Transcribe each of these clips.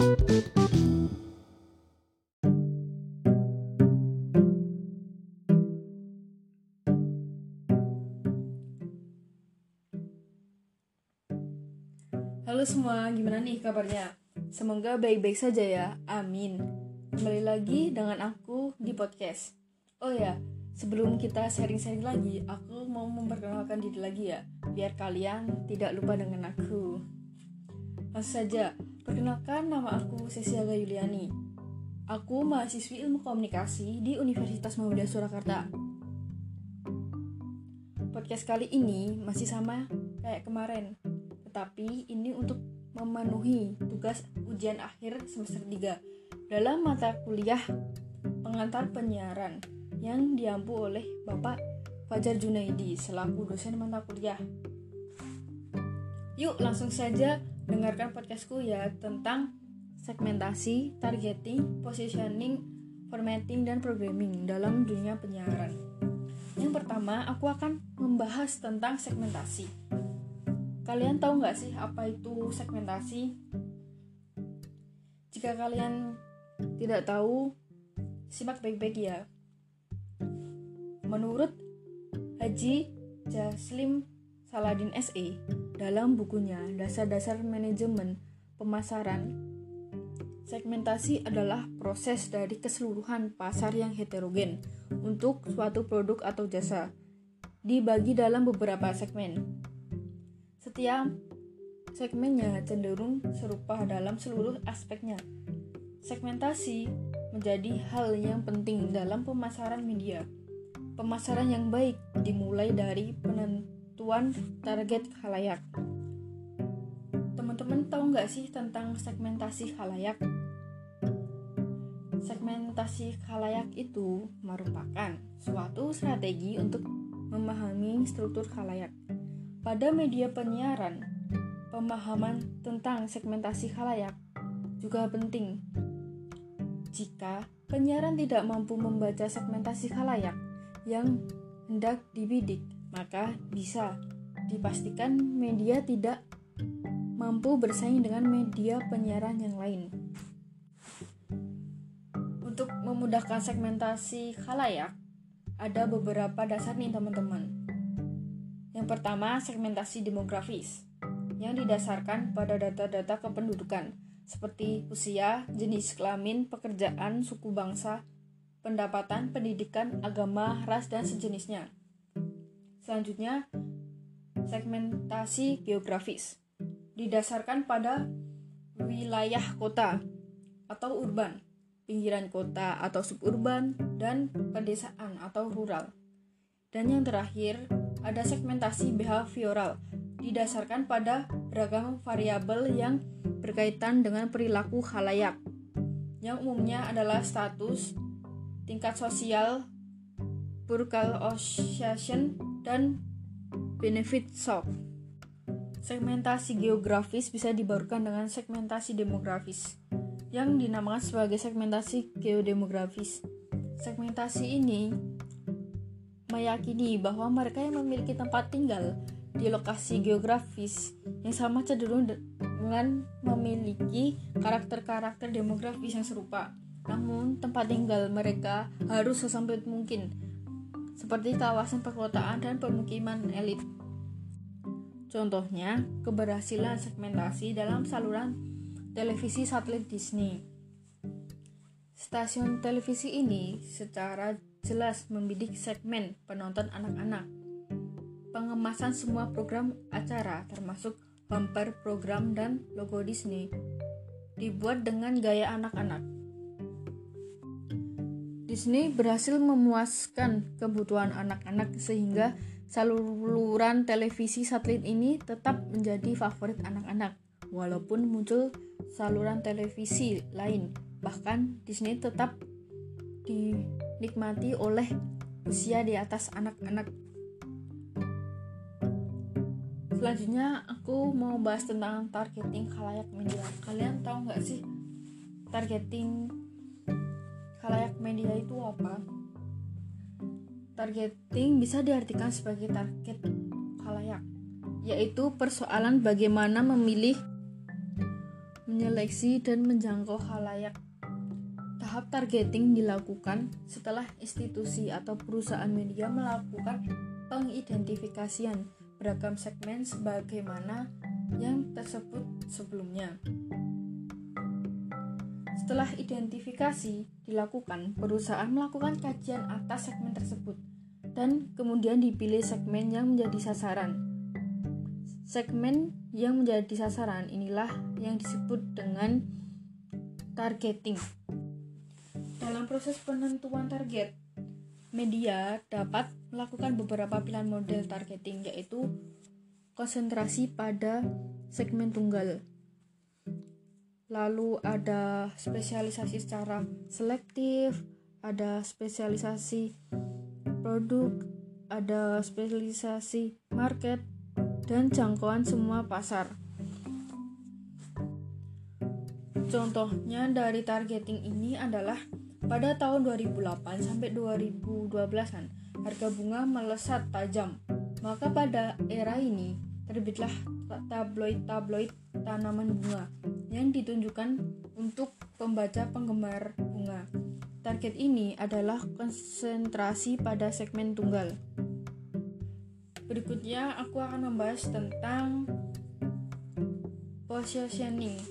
Halo semua, gimana nih kabarnya? Semoga baik-baik saja ya, amin. Kembali lagi dengan aku di podcast. Oh ya, sebelum kita sharing-sharing lagi, aku mau memperkenalkan diri lagi ya, biar kalian tidak lupa dengan aku. Langsung saja, perkenalkan nama aku Cecilia Yuliani. Aku mahasiswi ilmu komunikasi di Universitas Muhammadiyah Surakarta. Podcast kali ini masih sama kayak kemarin, tetapi ini untuk memenuhi tugas ujian akhir semester 3 dalam mata kuliah pengantar penyiaran yang diampu oleh Bapak Fajar Junaidi selaku dosen mata kuliah. Yuk langsung saja dengarkan podcastku ya tentang segmentasi, targeting, positioning, formatting, dan programming dalam dunia penyiaran. Yang pertama, aku akan membahas tentang segmentasi. Kalian tahu nggak sih apa itu segmentasi? Jika kalian tidak tahu, simak baik-baik ya. Menurut Haji Jaslim Saladin SE dalam bukunya Dasar-dasar Manajemen Pemasaran, segmentasi adalah proses dari keseluruhan pasar yang heterogen untuk suatu produk atau jasa dibagi dalam beberapa segmen setiap segmennya cenderung serupa dalam seluruh aspeknya. Segmentasi menjadi hal yang penting dalam pemasaran media. Pemasaran yang baik dimulai dari penentuan target khalayak. Teman-teman tahu nggak sih tentang segmentasi khalayak? Segmentasi khalayak itu merupakan suatu strategi untuk memahami struktur khalayak pada media penyiaran, pemahaman tentang segmentasi khalayak juga penting. Jika penyiaran tidak mampu membaca segmentasi khalayak yang hendak dibidik, maka bisa dipastikan media tidak mampu bersaing dengan media penyiaran yang lain. Untuk memudahkan segmentasi khalayak, ada beberapa dasar nih teman-teman. Yang pertama, segmentasi demografis yang didasarkan pada data-data kependudukan seperti usia, jenis kelamin, pekerjaan, suku bangsa, pendapatan, pendidikan, agama, ras, dan sejenisnya. Selanjutnya, segmentasi geografis didasarkan pada wilayah kota atau urban, pinggiran kota atau suburban, dan pedesaan atau rural. Dan yang terakhir, ada segmentasi behavioral didasarkan pada beragam variabel yang berkaitan dengan perilaku khalayak yang umumnya adalah status, tingkat sosial, purkal association, dan benefit shock. Segmentasi geografis bisa dibarukan dengan segmentasi demografis yang dinamakan sebagai segmentasi geodemografis. Segmentasi ini meyakini bahwa mereka yang memiliki tempat tinggal di lokasi geografis yang sama cenderung dengan memiliki karakter-karakter demografis yang serupa. Namun, tempat tinggal mereka harus sesempit mungkin, seperti kawasan perkotaan dan pemukiman elit. Contohnya, keberhasilan segmentasi dalam saluran televisi satelit Disney. Stasiun televisi ini secara jelas membidik segmen penonton anak-anak. Pengemasan semua program acara termasuk bumper program dan logo Disney dibuat dengan gaya anak-anak. Disney berhasil memuaskan kebutuhan anak-anak sehingga saluran televisi satelit ini tetap menjadi favorit anak-anak walaupun muncul saluran televisi lain. Bahkan Disney tetap dinikmati oleh usia di atas anak-anak. Selanjutnya aku mau bahas tentang targeting khalayak media. Kalian tahu nggak sih targeting media itu apa? Targeting bisa diartikan sebagai target khalayak, yaitu persoalan bagaimana memilih menyeleksi dan menjangkau halayak. Tahap targeting dilakukan setelah institusi atau perusahaan media melakukan pengidentifikasian beragam segmen sebagaimana yang tersebut sebelumnya. Setelah identifikasi dilakukan, perusahaan melakukan kajian atas segmen tersebut dan kemudian dipilih segmen yang menjadi sasaran. Segmen yang menjadi sasaran inilah yang disebut dengan targeting. Dalam proses penentuan target, media dapat melakukan beberapa pilihan model targeting yaitu konsentrasi pada segmen tunggal. Lalu ada spesialisasi secara selektif, ada spesialisasi produk, ada spesialisasi market, dan jangkauan semua pasar. Contohnya dari targeting ini adalah pada tahun 2008 sampai 2012-an harga bunga melesat tajam. Maka pada era ini terbitlah tabloid-tabloid tanaman bunga yang ditunjukkan untuk pembaca penggemar bunga. Target ini adalah konsentrasi pada segmen tunggal. Berikutnya aku akan membahas tentang positioning.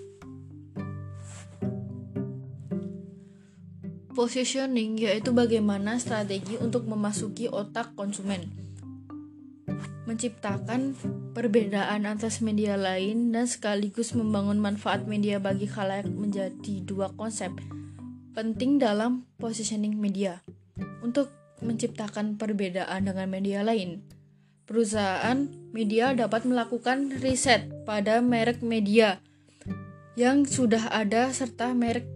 Positioning yaitu bagaimana strategi untuk memasuki otak konsumen. Menciptakan perbedaan atas media lain dan sekaligus membangun manfaat media bagi khalayak menjadi dua konsep penting dalam positioning media. Untuk menciptakan perbedaan dengan media lain, perusahaan media dapat melakukan riset pada merek media yang sudah ada serta merek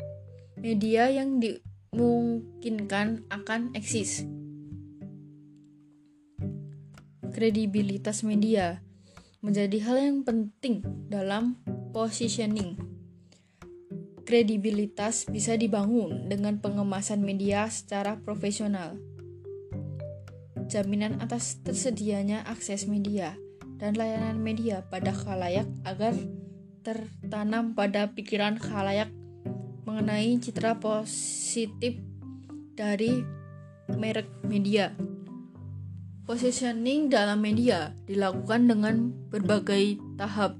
media yang dimungkinkan akan eksis. Kredibilitas media menjadi hal yang penting dalam positioning. Kredibilitas bisa dibangun dengan pengemasan media secara profesional jaminan atas tersedianya akses media dan layanan media pada khalayak agar tertanam pada pikiran khalayak mengenai citra positif dari merek media. Positioning dalam media dilakukan dengan berbagai tahap.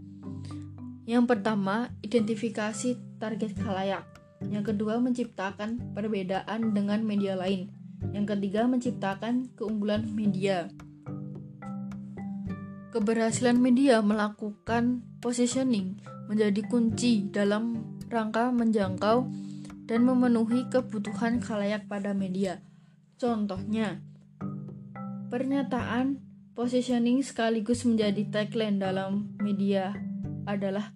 Yang pertama, identifikasi target khalayak. Yang kedua, menciptakan perbedaan dengan media lain. Yang ketiga, menciptakan keunggulan media. Keberhasilan media melakukan positioning menjadi kunci dalam rangka menjangkau dan memenuhi kebutuhan khalayak pada media. Contohnya, pernyataan positioning sekaligus menjadi tagline dalam media adalah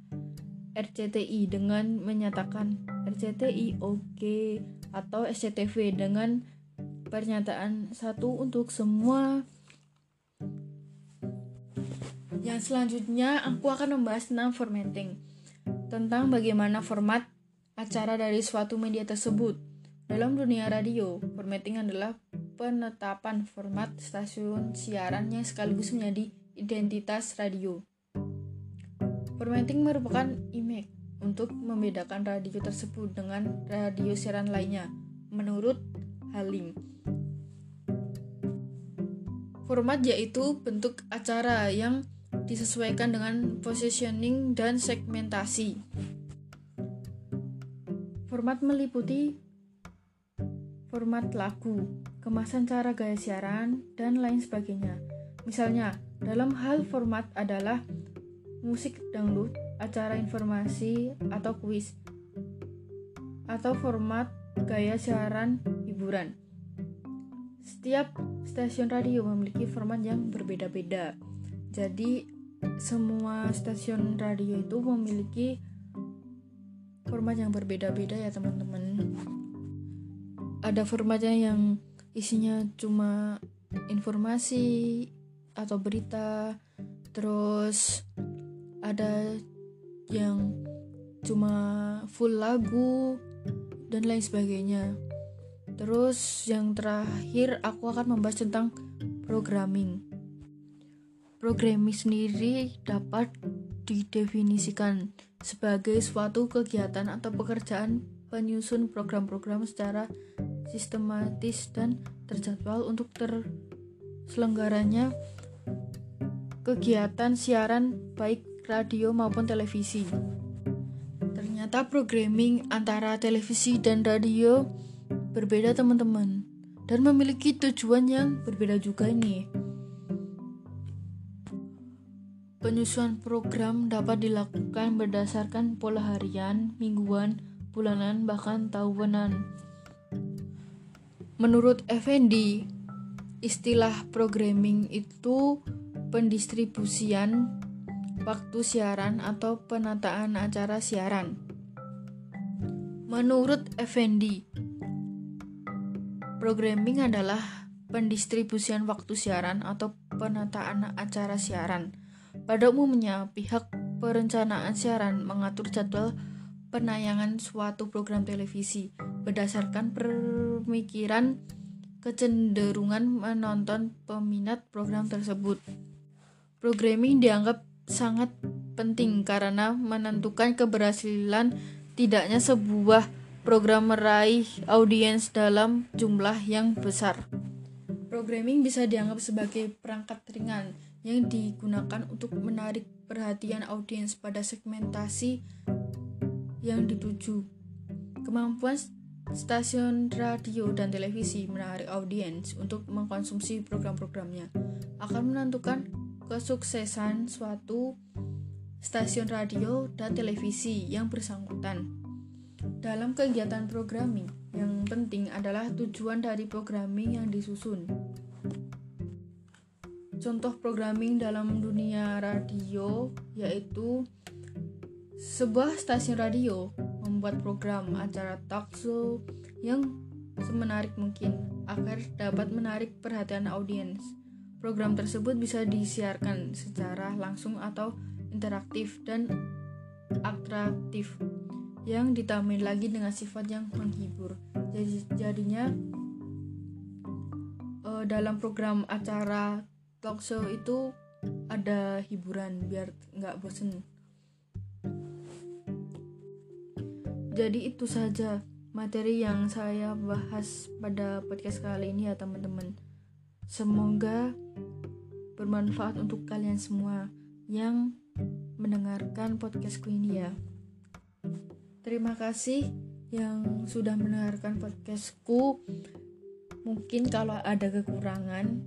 RCTI dengan menyatakan RCTI oke okay, atau SCTV dengan pernyataan satu untuk semua. Yang selanjutnya aku akan membahas tentang formatting tentang bagaimana format acara dari suatu media tersebut. Dalam dunia radio formatting adalah penetapan format stasiun siaran yang sekaligus menjadi identitas radio formatting merupakan image untuk membedakan radio tersebut dengan radio siaran lainnya menurut Halim Format yaitu bentuk acara yang disesuaikan dengan positioning dan segmentasi. Format meliputi format lagu, kemasan cara gaya siaran, dan lain sebagainya. Misalnya, dalam hal format adalah musik dangdut, acara informasi atau kuis, atau format gaya siaran hiburan. Setiap stasiun radio memiliki format yang berbeda-beda. Jadi semua stasiun radio itu memiliki format yang berbeda-beda ya teman-teman. Ada formatnya yang isinya cuma informasi atau berita, terus ada yang cuma full lagu dan lain sebagainya. Terus yang terakhir aku akan membahas tentang programming. Programming sendiri dapat didefinisikan sebagai suatu kegiatan atau pekerjaan penyusun program-program secara sistematis dan terjadwal untuk terselenggaranya kegiatan siaran baik radio maupun televisi. Ternyata programming antara televisi dan radio berbeda teman-teman dan memiliki tujuan yang berbeda juga ini. Penyusunan program dapat dilakukan berdasarkan pola harian, mingguan, bulanan, bahkan tahunan. Menurut Effendi, istilah programming itu pendistribusian waktu siaran atau penataan acara siaran. Menurut Effendi, programming adalah pendistribusian waktu siaran atau penataan acara siaran. Pada umumnya, pihak perencanaan siaran mengatur jadwal penayangan suatu program televisi berdasarkan pemikiran kecenderungan menonton peminat program tersebut. Programming dianggap sangat penting karena menentukan keberhasilan tidaknya sebuah program meraih audiens dalam jumlah yang besar. Programming bisa dianggap sebagai perangkat ringan yang digunakan untuk menarik perhatian audiens pada segmentasi yang dituju. Kemampuan stasiun radio dan televisi menarik audiens untuk mengkonsumsi program-programnya akan menentukan kesuksesan suatu stasiun radio dan televisi yang bersangkutan. Dalam kegiatan programming, yang penting adalah tujuan dari programming yang disusun. Contoh programming dalam dunia radio yaitu sebuah stasiun radio membuat program acara talk show yang semenarik mungkin agar dapat menarik perhatian audiens. Program tersebut bisa disiarkan secara langsung atau interaktif dan atraktif yang ditambah lagi dengan sifat yang menghibur. Jadi jadinya uh, dalam program acara talk show itu ada hiburan biar nggak bosen. Jadi itu saja materi yang saya bahas pada podcast kali ini ya teman-teman. Semoga bermanfaat untuk kalian semua yang mendengarkan podcastku ini ya. Terima kasih yang sudah mendengarkan podcastku. Mungkin kalau ada kekurangan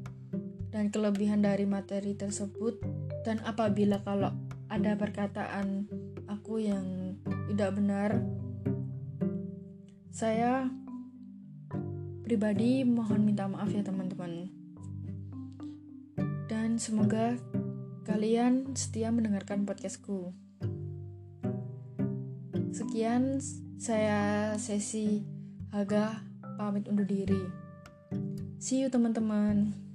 dan kelebihan dari materi tersebut dan apabila kalau ada perkataan aku yang tidak benar saya pribadi mohon minta maaf ya teman-teman. Dan semoga kalian setia mendengarkan podcastku. Sekian saya sesi Haga pamit undur diri. See you teman-teman.